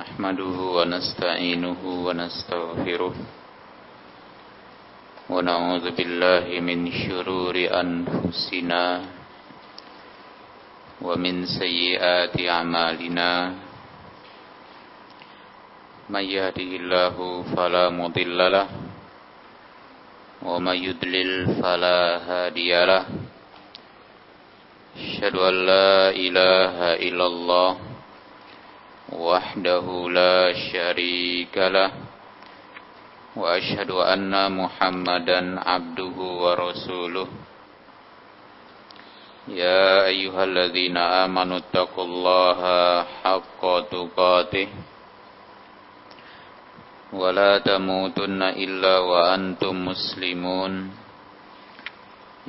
نحمده ونستعينه ونستغفره ونعوذ بالله من شرور أنفسنا ومن سيئات أعمالنا من يهده الله فلا مضل له ومن يدلل فلا هادي له أشهد أن لا إله إلا الله وحده لا شريك له وأشهد أن محمدا عبده ورسوله. يا أيها الذين آمنوا اتقوا الله حق تقاته ولا تموتن إلا وأنتم مسلمون.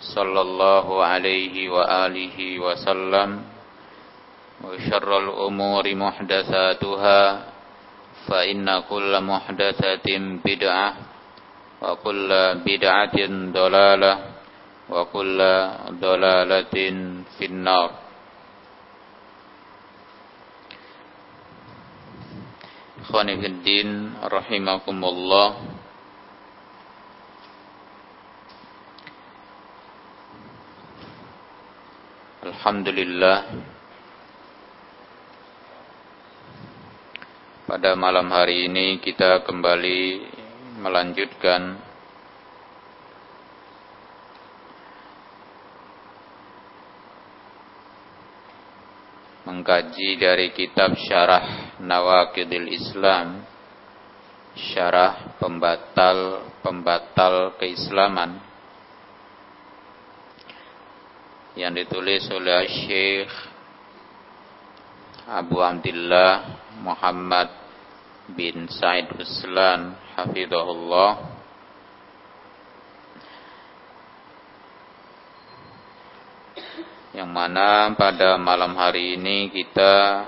صلى الله عليه وآله وسلم وشر الأمور محدثاتها فإن كل محدثة بدعة وكل بدعة ضلالة وكل ضلالة في النار إخواني في الدين رحمكم الله Alhamdulillah. Pada malam hari ini kita kembali melanjutkan Mengkaji dari kitab Syarah Nawakidil Islam Syarah pembatal-pembatal keislaman yang ditulis oleh Syekh Abu Abdullah Muhammad bin Said Ruslan hafizahullah. Yang mana pada malam hari ini kita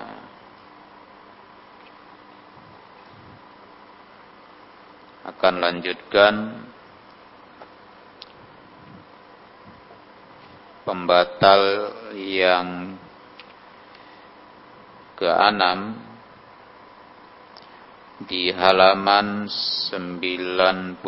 akan lanjutkan pembatal yang keenam di halaman 92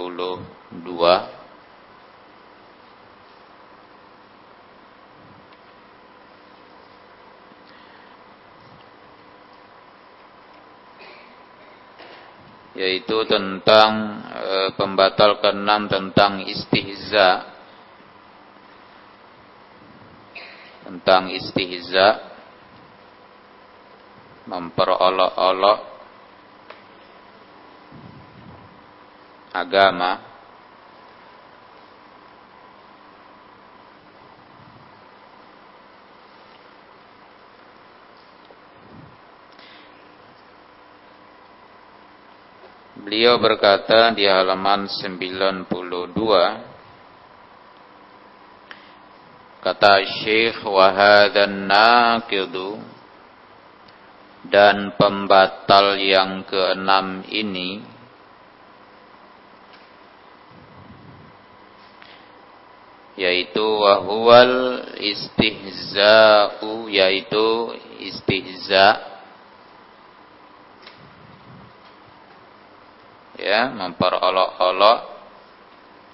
yaitu tentang e, pembatal keenam tentang istihza tentang istihza memperolok-olok agama Beliau berkata di halaman 92 Kata Syekh wahadan naqidu dan pembatal yang keenam ini yaitu wahwal istihza'u yaitu istihza ya memperolok-olok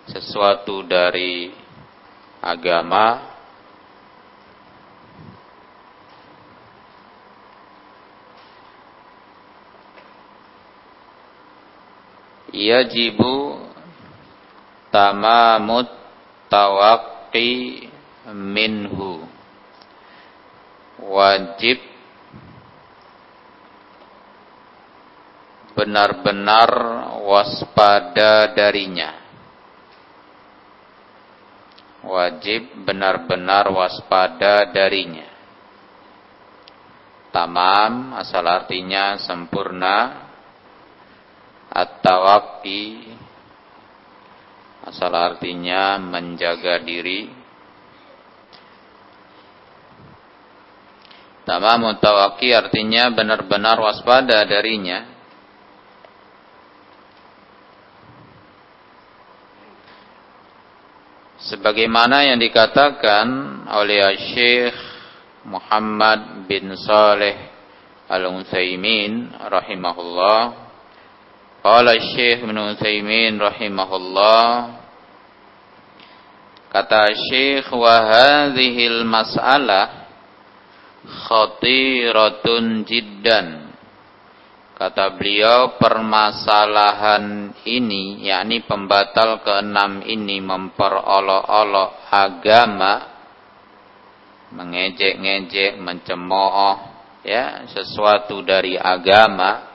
sesuatu dari agama yajibu tamamut tawaqqi minhu. Wajib benar-benar waspada darinya. Wajib benar-benar waspada darinya. Tamam asal artinya sempurna at-tawaqqi asal artinya menjaga diri. Tamam tawaqqi artinya benar-benar waspada darinya. Sebagaimana yang dikatakan oleh Syekh Muhammad bin Saleh Al-Utsaimin rahimahullah Qala Syekh Ibn Utsaimin rahimahullah kata Syekh wa hadhil mas'alah khatiratun jiddan. Kata beliau permasalahan ini yakni pembatal keenam ini memperolok-olok agama mengejek-ngejek mencemooh ya sesuatu dari agama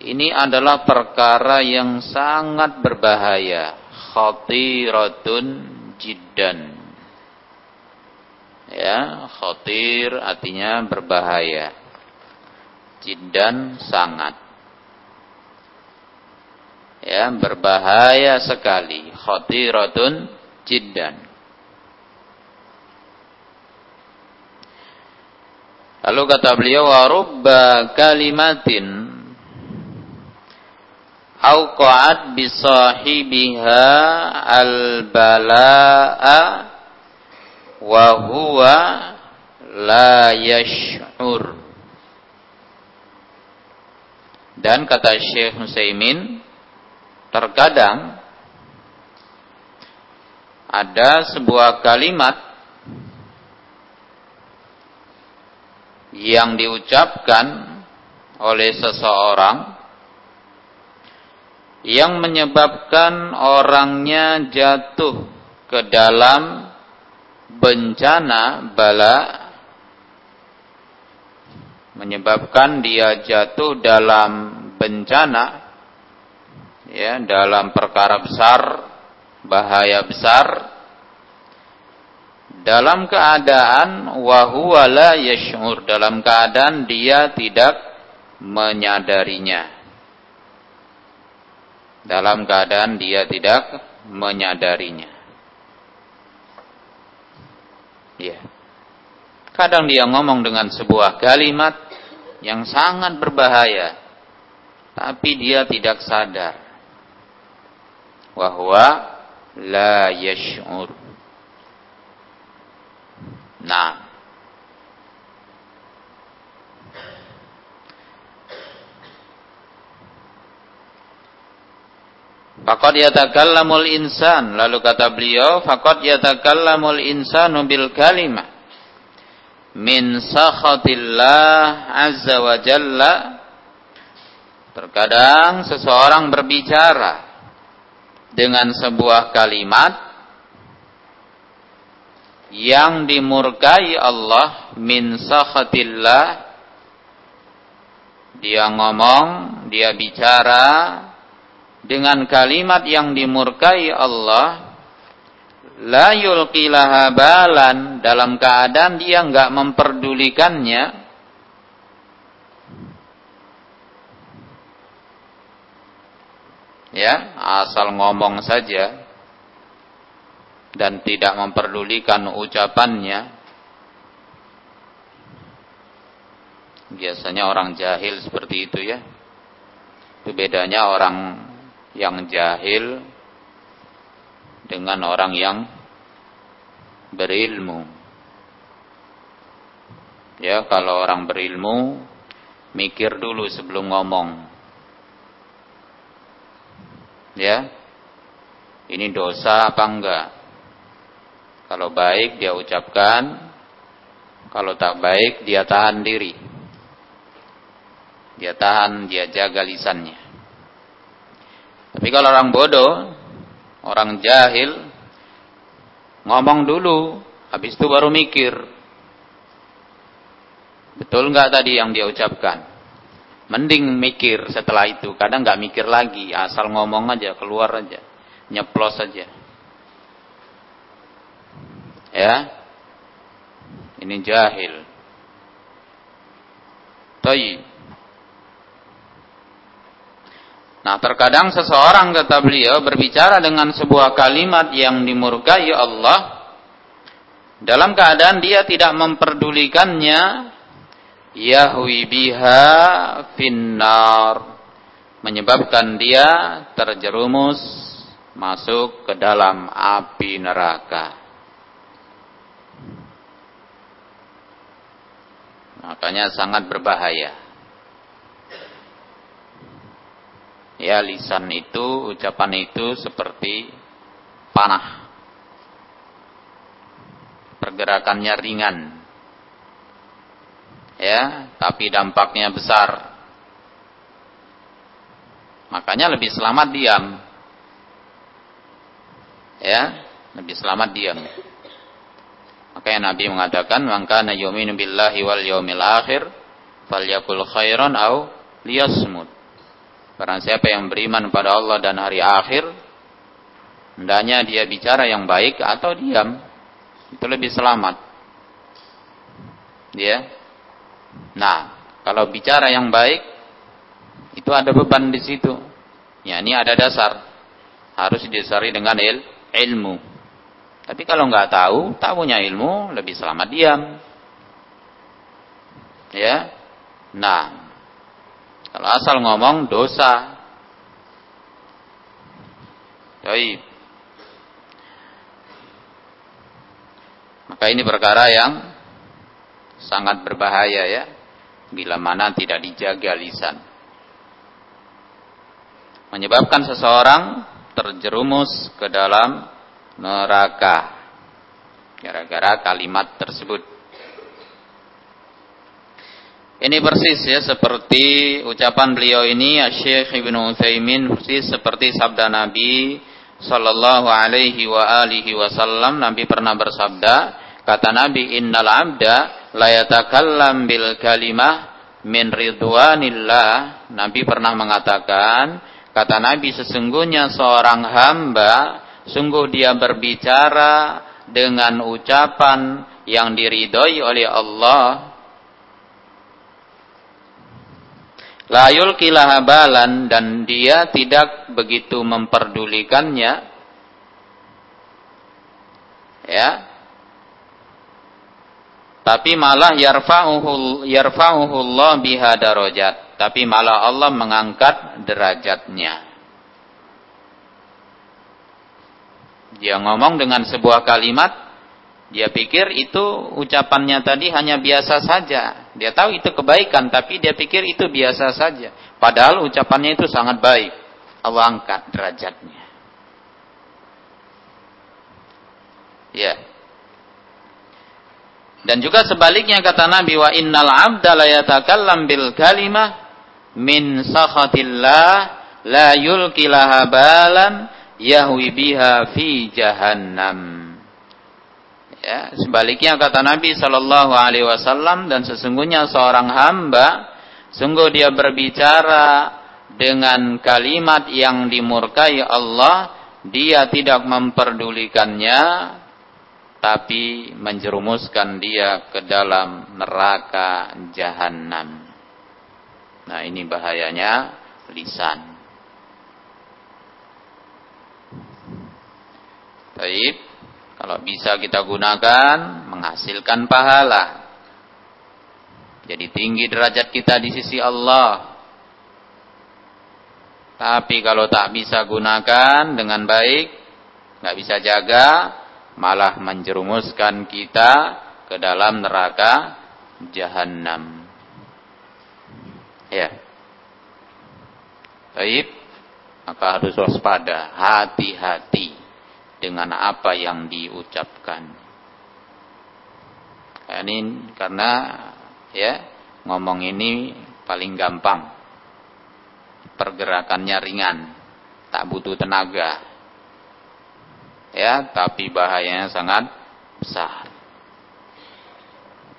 ini adalah perkara yang sangat berbahaya. Khatiratun jiddan. Ya, khatir artinya berbahaya. Jiddan sangat. Ya, berbahaya sekali. Khatiratun jiddan. Lalu kata beliau warubba kalimatin auqa'at bisahibiha al-bala'a wa huwa la yash'ur. Dan kata Syekh Nusaimin terkadang ada sebuah kalimat yang diucapkan oleh seseorang yang menyebabkan orangnya jatuh ke dalam bencana bala menyebabkan dia jatuh dalam bencana ya dalam perkara besar bahaya besar. Dalam keadaan wahwala yash'ur dalam keadaan dia tidak menyadarinya dalam keadaan dia tidak menyadarinya. Ya. Kadang dia ngomong dengan sebuah kalimat yang sangat berbahaya, tapi dia tidak sadar bahwa la yash'ur. Nah, Faqad yatakallamul insan. Lalu kata beliau, faqad yatakallamul insanu bil kalimah min sakhatillah azza wa jalla. Terkadang seseorang berbicara dengan sebuah kalimat yang dimurkai Allah min sakhatillah dia ngomong, dia bicara dengan kalimat yang dimurkai Allah la yulqilaha balan dalam keadaan dia enggak memperdulikannya ya asal ngomong saja dan tidak memperdulikan ucapannya biasanya orang jahil seperti itu ya. Itu bedanya orang yang jahil dengan orang yang berilmu. Ya, kalau orang berilmu mikir dulu sebelum ngomong. Ya. Ini dosa apa enggak? Kalau baik dia ucapkan, kalau tak baik dia tahan diri. Dia tahan, dia jaga lisannya. Tapi kalau orang bodoh, orang jahil, ngomong dulu, habis itu baru mikir. Betul nggak tadi yang dia ucapkan? Mending mikir setelah itu. Kadang nggak mikir lagi, asal ngomong aja, keluar aja, nyeplos aja. Ya, ini jahil. Tayyib. Nah terkadang seseorang kata beliau berbicara dengan sebuah kalimat yang dimurkai Allah dalam keadaan dia tidak memperdulikannya yahwi biha finnar menyebabkan dia terjerumus masuk ke dalam api neraka. Makanya sangat berbahaya. Ya lisan itu, ucapan itu seperti panah. Pergerakannya ringan. Ya, tapi dampaknya besar. Makanya lebih selamat diam. Ya, lebih selamat diam. Makanya Nabi mengatakan, "Maka na yu'minu billahi wal yaumil akhir, falyakul khairan au liyasmut." Barang siapa yang beriman pada Allah dan hari akhir, hendaknya dia bicara yang baik atau diam. Itu lebih selamat. Ya. Nah, kalau bicara yang baik, itu ada beban di situ. Ya, ini ada dasar. Harus didasari dengan il, ilmu. Tapi kalau nggak tahu, tak punya ilmu, lebih selamat diam. Ya. Nah, kalau asal ngomong dosa. Baik. Maka ini perkara yang sangat berbahaya ya. Bila mana tidak dijaga lisan. Menyebabkan seseorang terjerumus ke dalam neraka. Gara-gara kalimat tersebut. Ini persis ya seperti ucapan beliau ini Syekh Ibnu Utsaimin persis seperti sabda Nabi sallallahu alaihi wa alihi wasallam. Nabi pernah bersabda kata Nabi innal abda la yatakallam bil kalimah min ridwanillah. Nabi pernah mengatakan kata Nabi sesungguhnya seorang hamba sungguh dia berbicara dengan ucapan yang diridhoi oleh Allah Layul kilahabalan dan dia tidak begitu memperdulikannya. Ya. Tapi malah yarfa'uhu yarfa'uhu Allah biha darajat. Tapi malah Allah mengangkat derajatnya. Dia ngomong dengan sebuah kalimat dia pikir itu ucapannya tadi hanya biasa saja. Dia tahu itu kebaikan, tapi dia pikir itu biasa saja. Padahal ucapannya itu sangat baik. Allah angkat derajatnya. Ya. Dan juga sebaliknya kata Nabi wa innal abda la yatakallam bil kalimah min sakhatillah la yulkilaha balan yahwi biha fi jahannam. Ya, sebaliknya kata Nabi Shallallahu Alaihi Wasallam dan sesungguhnya seorang hamba, sungguh dia berbicara dengan kalimat yang dimurkai Allah, dia tidak memperdulikannya, tapi menjerumuskan dia ke dalam neraka jahanam. Nah ini bahayanya lisan. Baik. Kalau bisa kita gunakan, menghasilkan pahala. Jadi tinggi derajat kita di sisi Allah. Tapi kalau tak bisa gunakan dengan baik, nggak bisa jaga, malah menjerumuskan kita ke dalam neraka jahanam. Ya. Baik, maka harus waspada, hati-hati dengan apa yang diucapkan. Ini karena ya ngomong ini paling gampang. Pergerakannya ringan. tak butuh tenaga. Ya, tapi bahayanya sangat besar.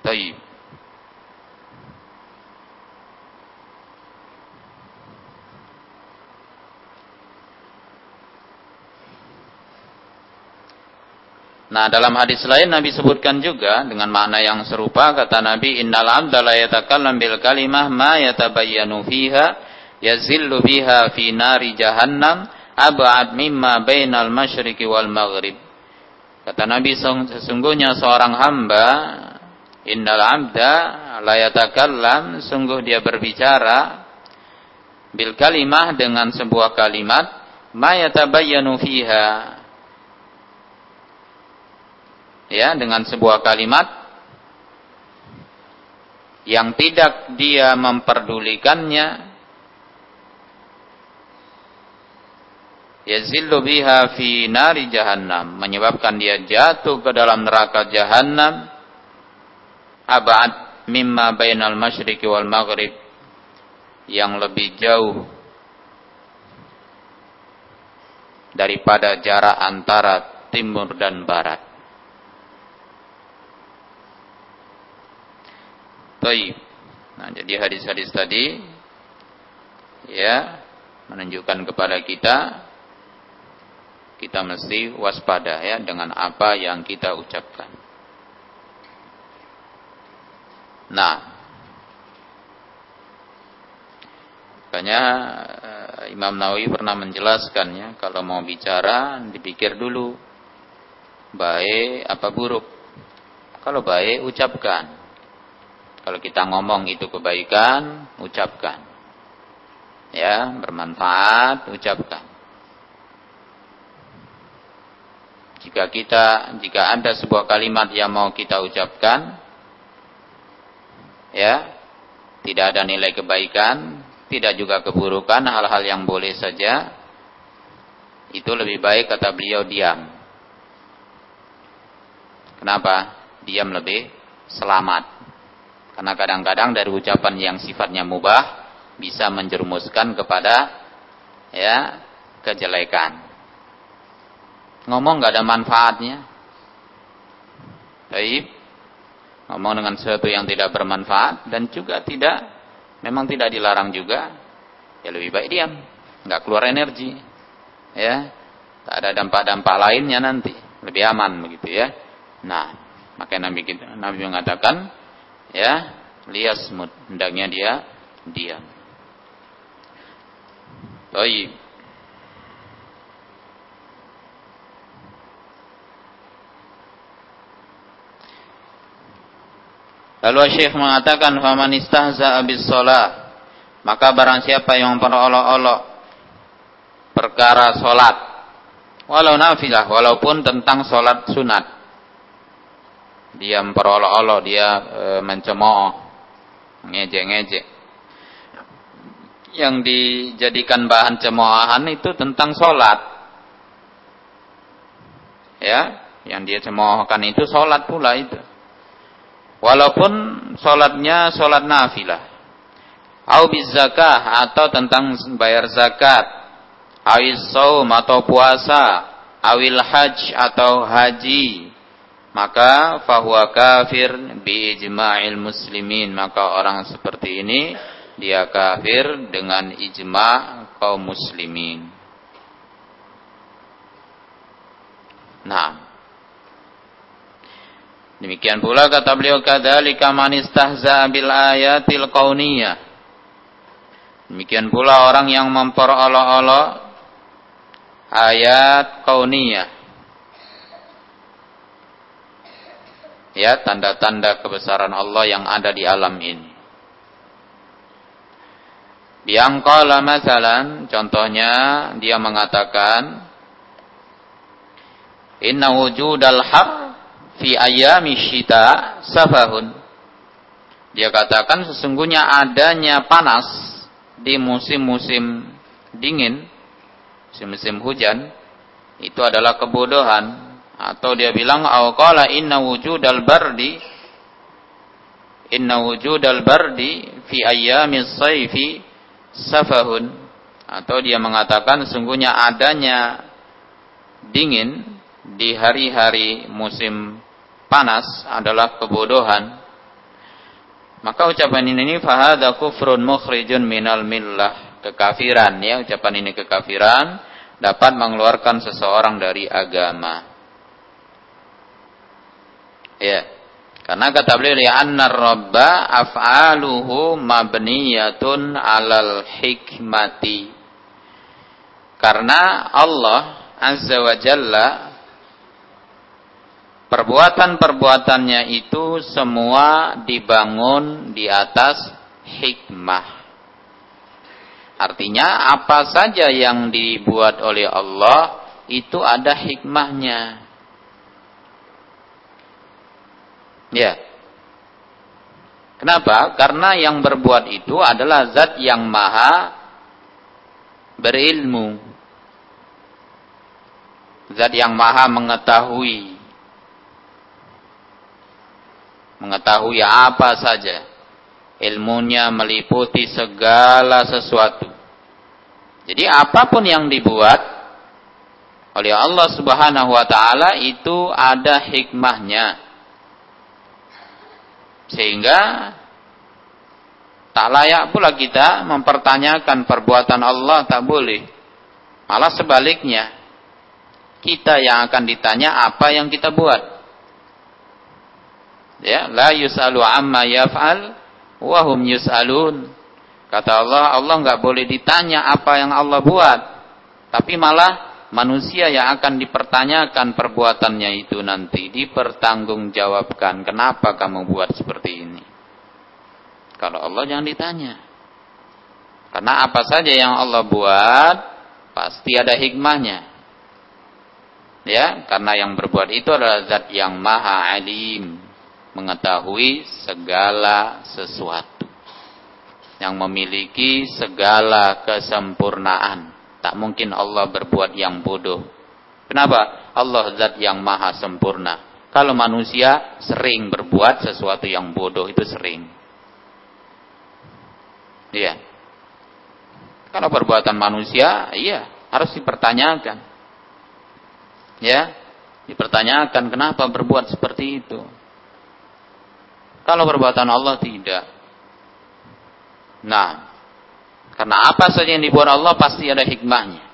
Taib. Nah, dalam hadis lain Nabi sebutkan juga dengan makna yang serupa kata Nabi innal abda la yatakallam bil kalimah ma yatabayyanu fiha yazillu biha fi nari jahannam ab'ad mimma bainal masyriqi wal maghrib. Kata Nabi sesungguhnya seorang hamba innal abda la yatakallam sungguh dia berbicara bil kalimah dengan sebuah kalimat ma yatabayyanu fiha ya dengan sebuah kalimat yang tidak dia memperdulikannya. Yazillu biha fi nari jahannam menyebabkan dia jatuh ke dalam neraka jahannam. Abad mimma bainal masyriqi wal maghrib yang lebih jauh daripada jarak antara timur dan barat Taib. Nah, jadi hadis-hadis tadi ya menunjukkan kepada kita kita mesti waspada ya dengan apa yang kita ucapkan. Nah, makanya eh, Imam Nawawi pernah menjelaskan ya kalau mau bicara dipikir dulu baik apa buruk. Kalau baik ucapkan. Kalau kita ngomong itu kebaikan, ucapkan. Ya, bermanfaat, ucapkan. Jika kita, jika ada sebuah kalimat yang mau kita ucapkan, ya, tidak ada nilai kebaikan, tidak juga keburukan, hal-hal yang boleh saja, itu lebih baik kata beliau diam. Kenapa? Diam lebih selamat. Karena kadang-kadang dari ucapan yang sifatnya mubah bisa menjerumuskan kepada ya kejelekan. Ngomong nggak ada manfaatnya. Baik. Ngomong dengan sesuatu yang tidak bermanfaat dan juga tidak memang tidak dilarang juga. Ya lebih baik diam, nggak keluar energi. Ya. Tak ada dampak-dampak lainnya nanti, lebih aman begitu ya. Nah, makanya Nabi Nabi mengatakan ya liasmut hendaknya dia diam. Baik. Lalu Syekh mengatakan faman istahza abis sholat maka barang siapa yang memperolok-olok perkara sholat walau nafilah walaupun tentang sholat sunat dia memperolok-olok, dia e, mencemooh, ngejek-ngejek. Yang dijadikan bahan cemoohan itu tentang sholat. Ya, yang dia cemoohkan itu sholat pula itu. Walaupun sholatnya sholat nafilah. Au zakah atau tentang bayar zakat. Awis saum atau puasa. Awil haj atau haji maka fahuwa kafir bi ijma'il muslimin. Maka orang seperti ini dia kafir dengan ijma' kaum muslimin. Nah demikian pula kata beliau kadzalika man istahza bil ayatil kauniyah. Demikian pula orang yang memperolok-olok ayat kauniyah ya tanda-tanda kebesaran Allah yang ada di alam ini. Yang qala masalan contohnya dia mengatakan inna wujudal har fi ayami syita safahun. Dia katakan sesungguhnya adanya panas di musim-musim dingin, musim-musim hujan itu adalah kebodohan atau dia bilang qala inna wujudal bardi inna wujudal bardi fi ayyamis saifi safahun. Atau dia mengatakan sungguhnya adanya dingin di hari-hari musim panas adalah kebodohan. Maka ucapan ini fahada kufrun mukhrijun minal millah. Kekafiran ya ucapan ini kekafiran dapat mengeluarkan seseorang dari agama ya karena kata beliau anna rabba af'aluhu mabniyatun alal hikmati karena Allah azza wa jalla perbuatan-perbuatannya itu semua dibangun di atas hikmah. Artinya apa saja yang dibuat oleh Allah itu ada hikmahnya. Ya. Kenapa? Karena yang berbuat itu adalah zat yang maha berilmu. Zat yang maha mengetahui mengetahui apa saja. Ilmunya meliputi segala sesuatu. Jadi apa pun yang dibuat oleh Allah Subhanahu wa taala itu ada hikmahnya. Sehingga tak layak pula kita mempertanyakan perbuatan Allah tak boleh. Malah sebaliknya, kita yang akan ditanya apa yang kita buat. Ya la yusalu amma yaf'al wa hum yusalun. Kata Allah Allah nggak boleh ditanya apa yang Allah buat. Tapi malah manusia yang akan dipertanyakan perbuatannya itu nanti dipertanggungjawabkan. Kenapa kamu buat seperti ini? Kalau Allah jangan ditanya. Karena apa saja yang Allah buat pasti ada hikmahnya. Ya karena yang berbuat itu adalah zat yang maha alim mengetahui segala sesuatu. Yang memiliki segala kesempurnaan. Tak mungkin Allah berbuat yang bodoh. Kenapa? Allah zat yang maha sempurna. Kalau manusia sering berbuat sesuatu yang bodoh itu sering. Iya. Kalau perbuatan manusia, iya, harus dipertanyakan. Ya, dipertanyakan kenapa berbuat seperti itu. Kalau perbuatan Allah tidak. Nah, karena apa saja yang dibuat Allah pasti ada hikmahnya.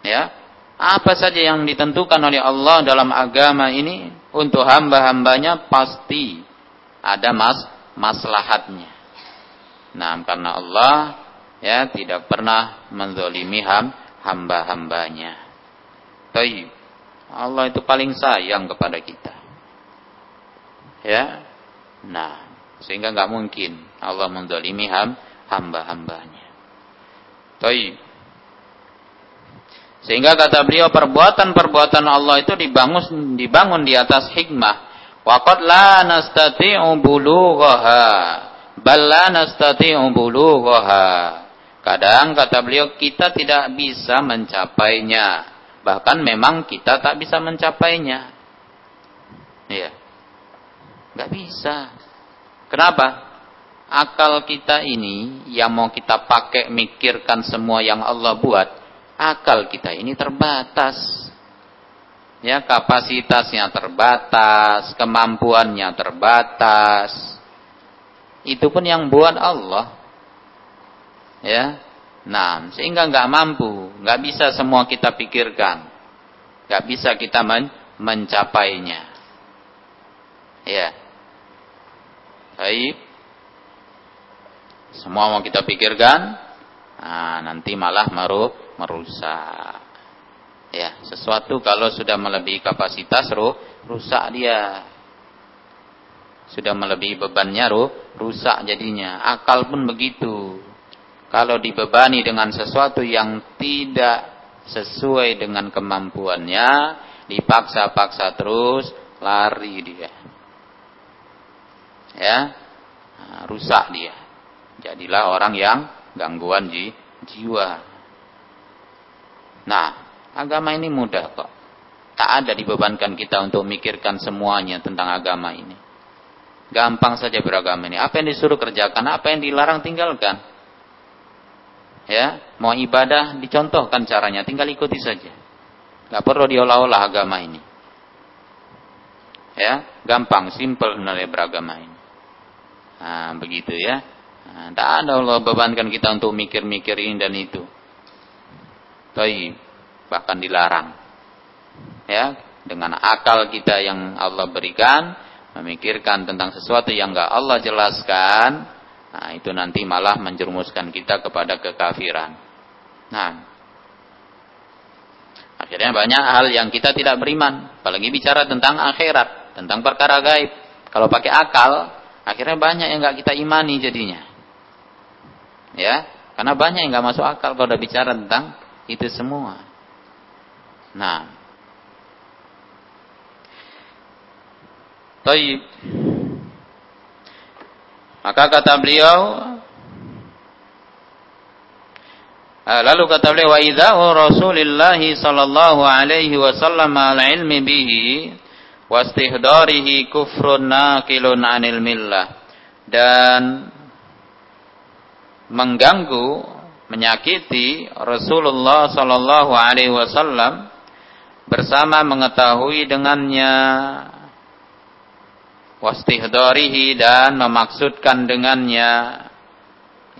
Ya, apa saja yang ditentukan oleh Allah dalam agama ini untuk hamba-hambanya pasti ada mas maslahatnya. Nah, karena Allah ya tidak pernah menzolimi ham, hamba-hambanya. Tapi Allah itu paling sayang kepada kita. Ya. Nah, sehingga nggak mungkin Allah mendolimi ham, hamba-hambanya. Baik. Sehingga kata beliau perbuatan-perbuatan Allah itu dibangun dibangun di atas hikmah. Waqad la nastati'u bulughaha. Bal la nastati'u bulughaha. Kadang kata beliau kita tidak bisa mencapainya. Bahkan memang kita tak bisa mencapainya. Iya. Gak bisa. Kenapa? Akal kita ini yang mau kita pakai mikirkan semua yang Allah buat, akal kita ini terbatas. Ya, kapasitasnya terbatas, kemampuannya terbatas. Itu pun yang buat Allah. Ya. Nah, sehingga nggak mampu, nggak bisa semua kita pikirkan. nggak bisa kita men mencapainya. Ya. Baik. Semua mau kita pikirkan, nah, nanti malah meru merusak. Ya, sesuatu kalau sudah melebihi kapasitas ruh, rusak dia. Sudah melebihi bebannya ruh, rusak jadinya. Akal pun begitu. Kalau dibebani dengan sesuatu yang tidak sesuai dengan kemampuannya, dipaksa-paksa terus, lari dia ya nah, rusak dia jadilah orang yang gangguan ji, jiwa nah agama ini mudah kok tak ada dibebankan kita untuk mikirkan semuanya tentang agama ini gampang saja beragama ini apa yang disuruh kerjakan apa yang dilarang tinggalkan Ya, mau ibadah dicontohkan caranya, tinggal ikuti saja. Gak perlu diolah-olah agama ini. Ya, gampang, simple sebenarnya beragama ini. Nah, begitu ya. Nah, tak ada Allah bebankan kita untuk mikir-mikir ini dan itu. Tapi bahkan dilarang. Ya, dengan akal kita yang Allah berikan, memikirkan tentang sesuatu yang enggak Allah jelaskan, nah itu nanti malah menjerumuskan kita kepada kekafiran. Nah, akhirnya banyak hal yang kita tidak beriman, apalagi bicara tentang akhirat, tentang perkara gaib. Kalau pakai akal, akhirnya banyak yang enggak kita imani jadinya. Ya, karena banyak yang enggak masuk akal kalau udah bicara tentang itu semua. Nah. Taib. Maka kata beliau eh, Lalu kata beliau wa idza'u Rasulillah sallallahu alaihi wasallam al ilmi bihi wastihdarihi kufrun naqilun anil millah dan mengganggu menyakiti Rasulullah sallallahu alaihi wasallam bersama mengetahui dengannya. Wastihdarihi dan memaksudkan dengannya.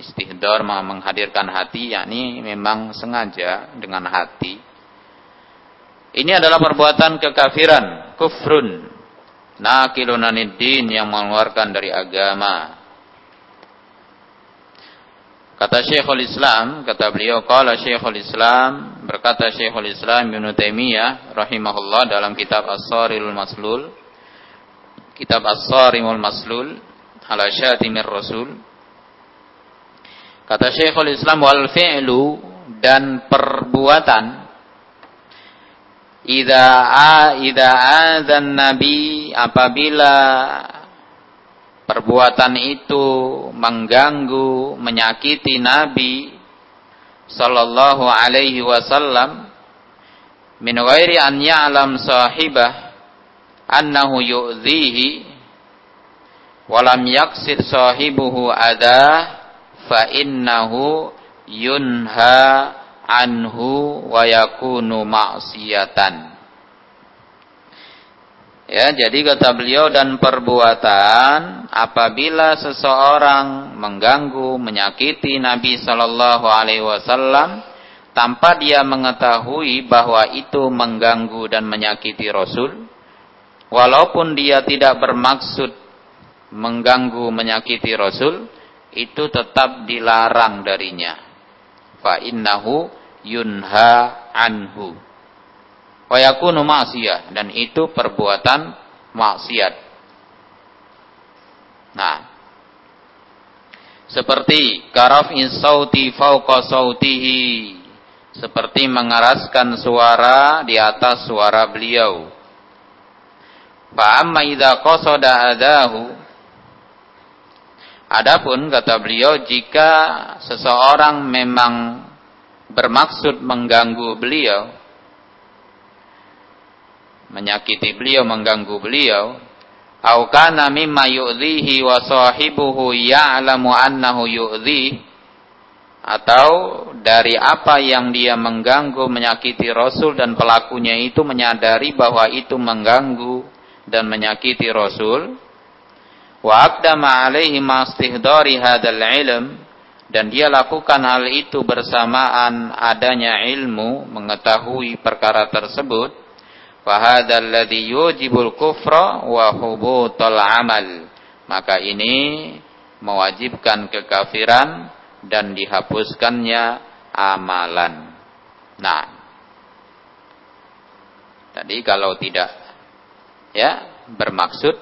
Istihdar menghadirkan hati yakni memang sengaja dengan hati. Ini adalah perbuatan kekafiran kufrun. Nakilun din yang mengeluarkan dari agama Kata Syekhul Islam, kata beliau, kala Syekhul Islam, berkata Syekhul Islam Ibn Taimiyah rahimahullah dalam kitab As-Sarilul Maslul, kitab As-Sarimul Maslul, ala syatimir Rasul. Kata Syekhul Islam, wal fi'lu dan perbuatan Ida a ida adzan nabi apabila perbuatan itu mengganggu, menyakiti Nabi sallallahu alaihi wasallam. Min ghairi an ya'lam sahibah annahu yu'dhihi wa lam yaqsid sahibuhu ada fa innahu yunha anhu wa yakunu ma'siyatan Ya, jadi kata beliau dan perbuatan apabila seseorang mengganggu, menyakiti Nabi Shallallahu Alaihi Wasallam tanpa dia mengetahui bahwa itu mengganggu dan menyakiti Rasul, walaupun dia tidak bermaksud mengganggu, menyakiti Rasul, itu tetap dilarang darinya. Fa innahu yunha anhu wa yakunu dan itu perbuatan maksiat. Nah, seperti karafin sauti fauqa sautihi seperti mengeraskan suara di atas suara beliau. Fa amma idza qasada adahu Adapun kata beliau jika seseorang memang bermaksud mengganggu beliau menyakiti beliau, mengganggu beliau, au kana mimma yu'dhihi wa sahibuhu ya'lamu annahu yu'dhihi atau dari apa yang dia mengganggu menyakiti Rasul dan pelakunya itu menyadari bahwa itu mengganggu dan menyakiti Rasul. Wa aqdama alaihi mastihdari hadzal ilm. Dan dia lakukan hal itu bersamaan adanya ilmu mengetahui perkara tersebut fahadha alladhi yujibul kufra wa hubutal amal. Maka ini mewajibkan kekafiran dan dihapuskannya amalan. Nah. Tadi kalau tidak ya bermaksud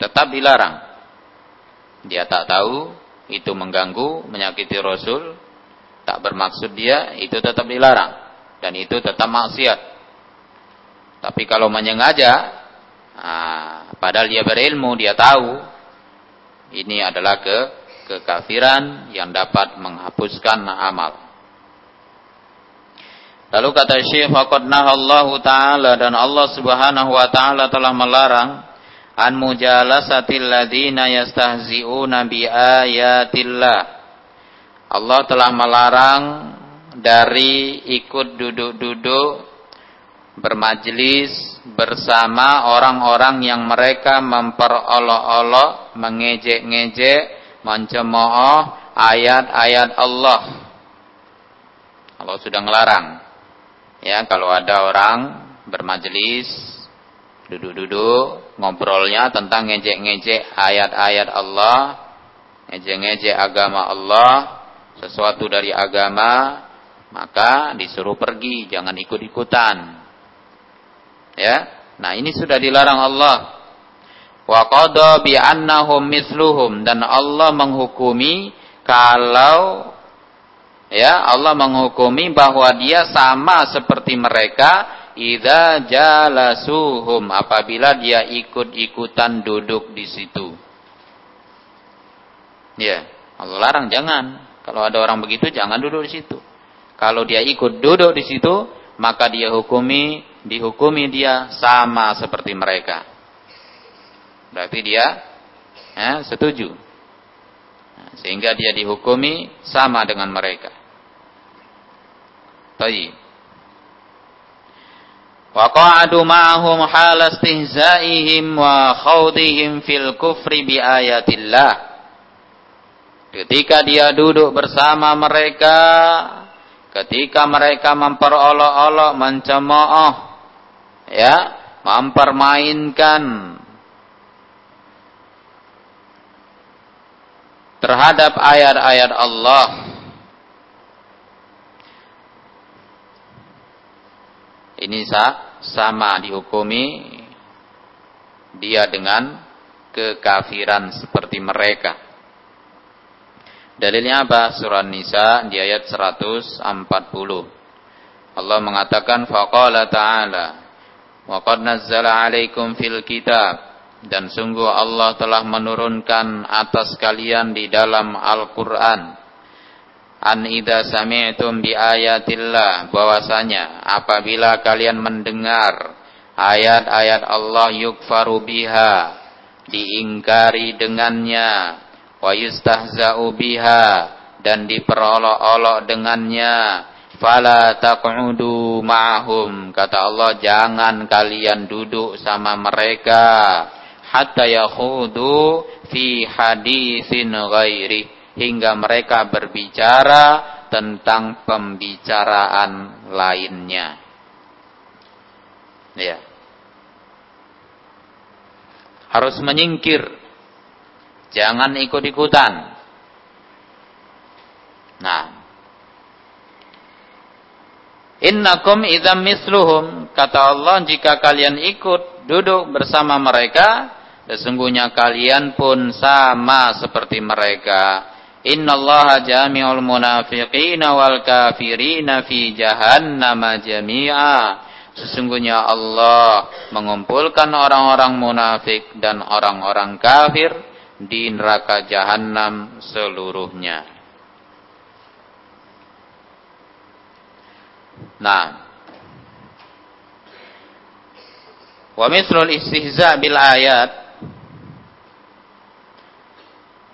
tetap dilarang. Dia tak tahu itu mengganggu menyakiti rasul. Tak bermaksud dia itu tetap dilarang dan itu tetap maksiat. Tapi kalau menyengaja, nah, padahal dia berilmu, dia tahu ini adalah ke kekafiran yang dapat menghapuskan amal. Lalu kata Syekh faqad Allah taala dan Allah Subhanahu wa taala telah melarang an mujalasatil ladina yastahzi'una bi ayatillah Allah telah melarang dari ikut duduk-duduk bermajlis bersama orang-orang yang mereka memperolok-olok, mengejek-ngejek, mencemooh ayat-ayat Allah. Allah sudah melarang. Ya, kalau ada orang bermajlis, duduk-duduk, ngobrolnya tentang ngejek-ngejek ayat-ayat Allah, ngejek-ngejek agama Allah, sesuatu dari agama, maka disuruh pergi, jangan ikut-ikutan. Ya. Nah, ini sudah dilarang Allah. Wa qada bi annahum misluhum dan Allah menghukumi kalau ya Allah menghukumi bahwa dia sama seperti mereka idza jalasuhum apabila dia ikut-ikutan duduk di situ. Ya, Allah larang jangan. Kalau ada orang begitu jangan duduk di situ. Kalau dia ikut duduk di situ, maka dia hukumi, dihukumi dia sama seperti mereka. Berarti dia ya, setuju. Sehingga dia dihukumi sama dengan mereka. Baik. Wa qa'adu ma'ahum wa khawdihim fil kufri bi ayatillah. Ketika dia duduk bersama mereka, ketika mereka memperolok-olok, mencemooh, ya, mempermainkan terhadap ayat-ayat Allah. Ini sama dihukumi dia dengan kekafiran seperti mereka. Dalilnya apa? Surah Nisa di ayat 140. Allah mengatakan faqala ta'ala wa qad nazzala 'alaikum fil kitab dan sungguh Allah telah menurunkan atas kalian di dalam Al-Qur'an an idza sami'tum bi ayatillah bahwasanya apabila kalian mendengar ayat-ayat Allah yukfaru biha diingkari dengannya wa yustahza'u biha dan diperolok-olok dengannya. Fala taq'udu ma'hum kata Allah jangan kalian duduk sama mereka hatta yakhudu fi hadisin ghairi hingga mereka berbicara tentang pembicaraan lainnya. Ya. Harus menyingkir Jangan ikut-ikutan. Nah. Innakum idzam misluhum kata Allah jika kalian ikut duduk bersama mereka sesungguhnya kalian pun sama seperti mereka. Innallaha jami'ul munafiqina wal kafirina fi jahannam jami'a. Sesungguhnya Allah mengumpulkan orang-orang munafik dan orang-orang kafir di neraka jahanam seluruhnya. Nah, wa istihza bil ayat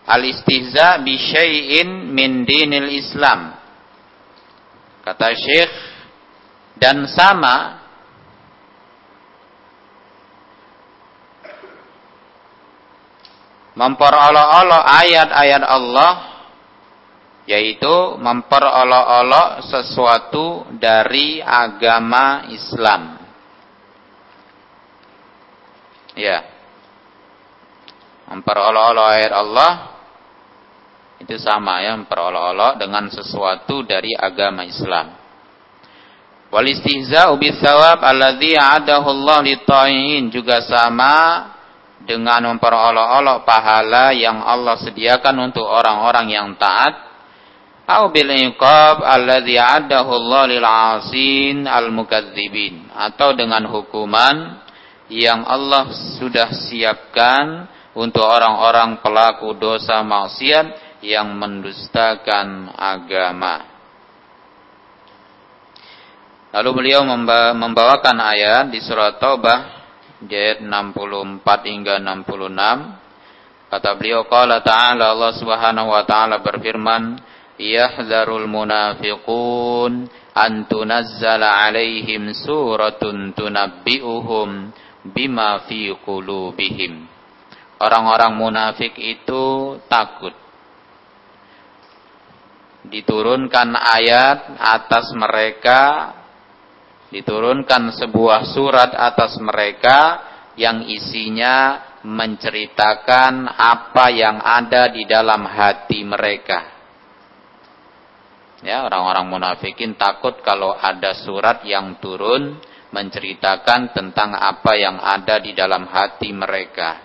al istihza bi syai'in min dinil Islam. Kata Syekh dan sama memperolok-olok ayat-ayat Allah yaitu memperolok-olok sesuatu dari agama Islam. Ya. Memperolok-olok ayat Allah itu sama ya, memperolok-olok dengan sesuatu dari agama Islam. Wal istihza'u bisawab alladhi a'adahu Allah juga sama dengan memperolok-olok pahala yang Allah sediakan untuk orang-orang yang taat. Atau bil iqab alladhi addahu Allah lil 'asin al mukadzibin atau dengan hukuman yang Allah sudah siapkan untuk orang-orang pelaku dosa maksiat yang mendustakan agama. Lalu beliau membawakan ayat di surat Taubah ayat 64 hingga 66 kata beliau qala ta'ala Allah Subhanahu wa taala berfirman yahdharul munafiqun an tunazzala alaihim suratun tunabbi'uhum bima fi qulubihim. Orang-orang munafik itu takut diturunkan ayat atas mereka diturunkan sebuah surat atas mereka yang isinya menceritakan apa yang ada di dalam hati mereka. Ya, orang-orang munafikin takut kalau ada surat yang turun menceritakan tentang apa yang ada di dalam hati mereka.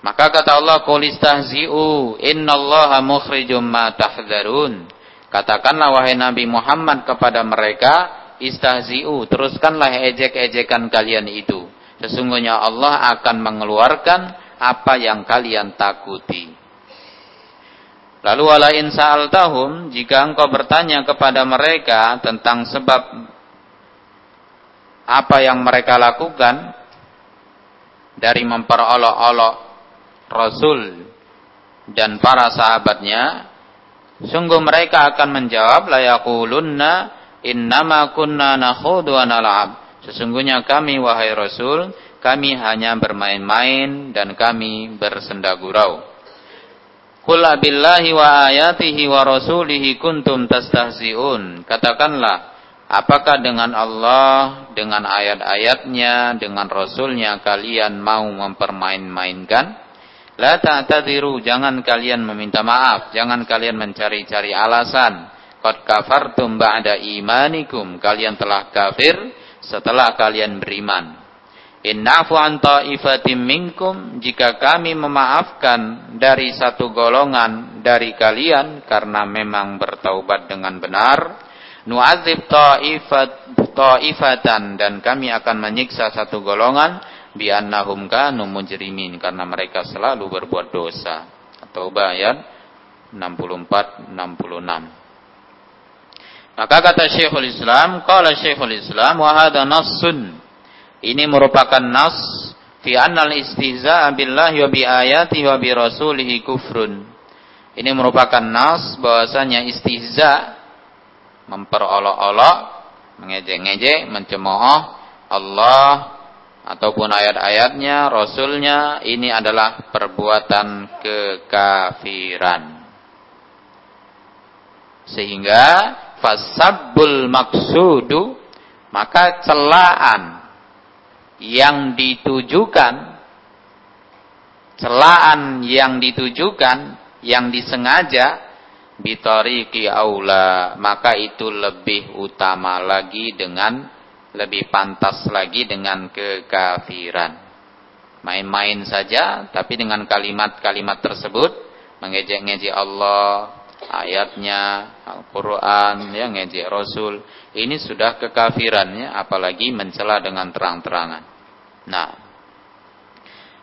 Maka kata Allah, "Qul istahzi'u, innallaha mukhrijum ma tahdzarun." Katakanlah wahai Nabi Muhammad kepada mereka, istahzi'u, teruskanlah ejek-ejekan kalian itu. Sesungguhnya Allah akan mengeluarkan apa yang kalian takuti. Lalu wala in sa'altahum, jika engkau bertanya kepada mereka tentang sebab apa yang mereka lakukan dari memperolok-olok Rasul dan para sahabatnya, sungguh mereka akan menjawab la yaqulunna innama kunna nakhudu wa nal'ab. Sesungguhnya kami wahai Rasul, kami hanya bermain-main dan kami bersenda gurau. Qul billahi wa ayatihi wa rasulihi kuntum tastahzi'un. Katakanlah, apakah dengan Allah, dengan ayat-ayatnya, dengan Rasulnya kalian mau mempermain-mainkan? La ta'tadiru, jangan kalian meminta maaf, jangan kalian mencari-cari alasan. Qad kafartum ba'da imanikum, kalian telah kafir setelah kalian beriman. Innafu an ta'ifatim minkum, jika kami memaafkan dari satu golongan dari kalian karena memang bertaubat dengan benar, nu'adzib ta'ifat ta'ifatan dan kami akan menyiksa satu golongan biannahum kanu mujrimin karena mereka selalu berbuat dosa. Atau ayat 64 66. Maka kata Syekhul Islam, qala Syekhul Islam wa hadha nassun. Ini merupakan nas fi annal istihza'a billahi wa bi ayati wa bi rasulihi kufrun. Ini merupakan nas bahwasanya istihza memperolok-olok, mengejek-ngejek, mencemooh Allah ataupun ayat-ayatnya, rasulnya, ini adalah perbuatan kekafiran. Sehingga fasabbul maksudu maka celaan yang ditujukan celaan yang ditujukan yang disengaja bitariki aula maka itu lebih utama lagi dengan lebih pantas lagi dengan kekafiran. Main-main saja, tapi dengan kalimat-kalimat tersebut mengejek-ngejek Allah, ayatnya, Al-Quran, ya ngejek Rasul, ini sudah kekafirannya, apalagi mencela dengan terang-terangan. Nah,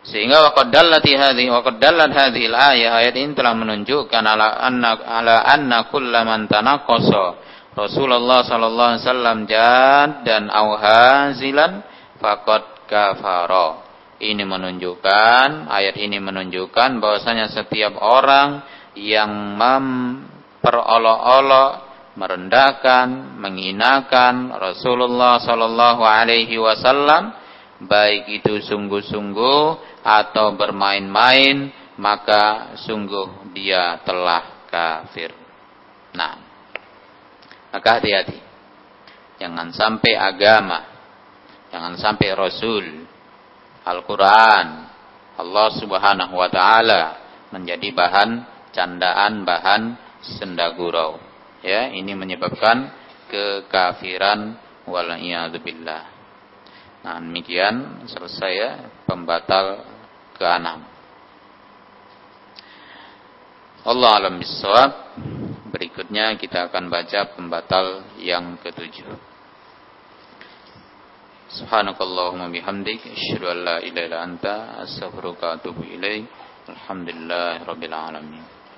sehingga waqad dallat hadhihi waqad dallat hadhihi al-ayah ayat ini telah menunjukkan ala anna ala anna kullaman tanaqqasa Rasulullah sallallahu alaihi wasallam jad dan auhazilan fakot kafaro. Ini menunjukkan ayat ini menunjukkan bahwasanya setiap orang yang memperolok-olok, merendahkan, menghinakan Rasulullah sallallahu alaihi wasallam baik itu sungguh-sungguh atau bermain-main maka sungguh dia telah kafir. Nah, maka hati-hati. Jangan sampai agama, jangan sampai Rasul, Al-Quran, Allah subhanahu wa ta'ala menjadi bahan candaan, bahan sendagurau. Ya, ini menyebabkan kekafiran wal'iyadzubillah. Nah, demikian selesai ya pembatal ke-6. Allah alam bisawab. Berikutnya kita akan baca pembatal yang ketujuh. Subhanakallahumma bihamdik asyhadu an la ilaha illa anta astaghfiruka wa atubu ilaik. Alhamdulillahirabbil alamin.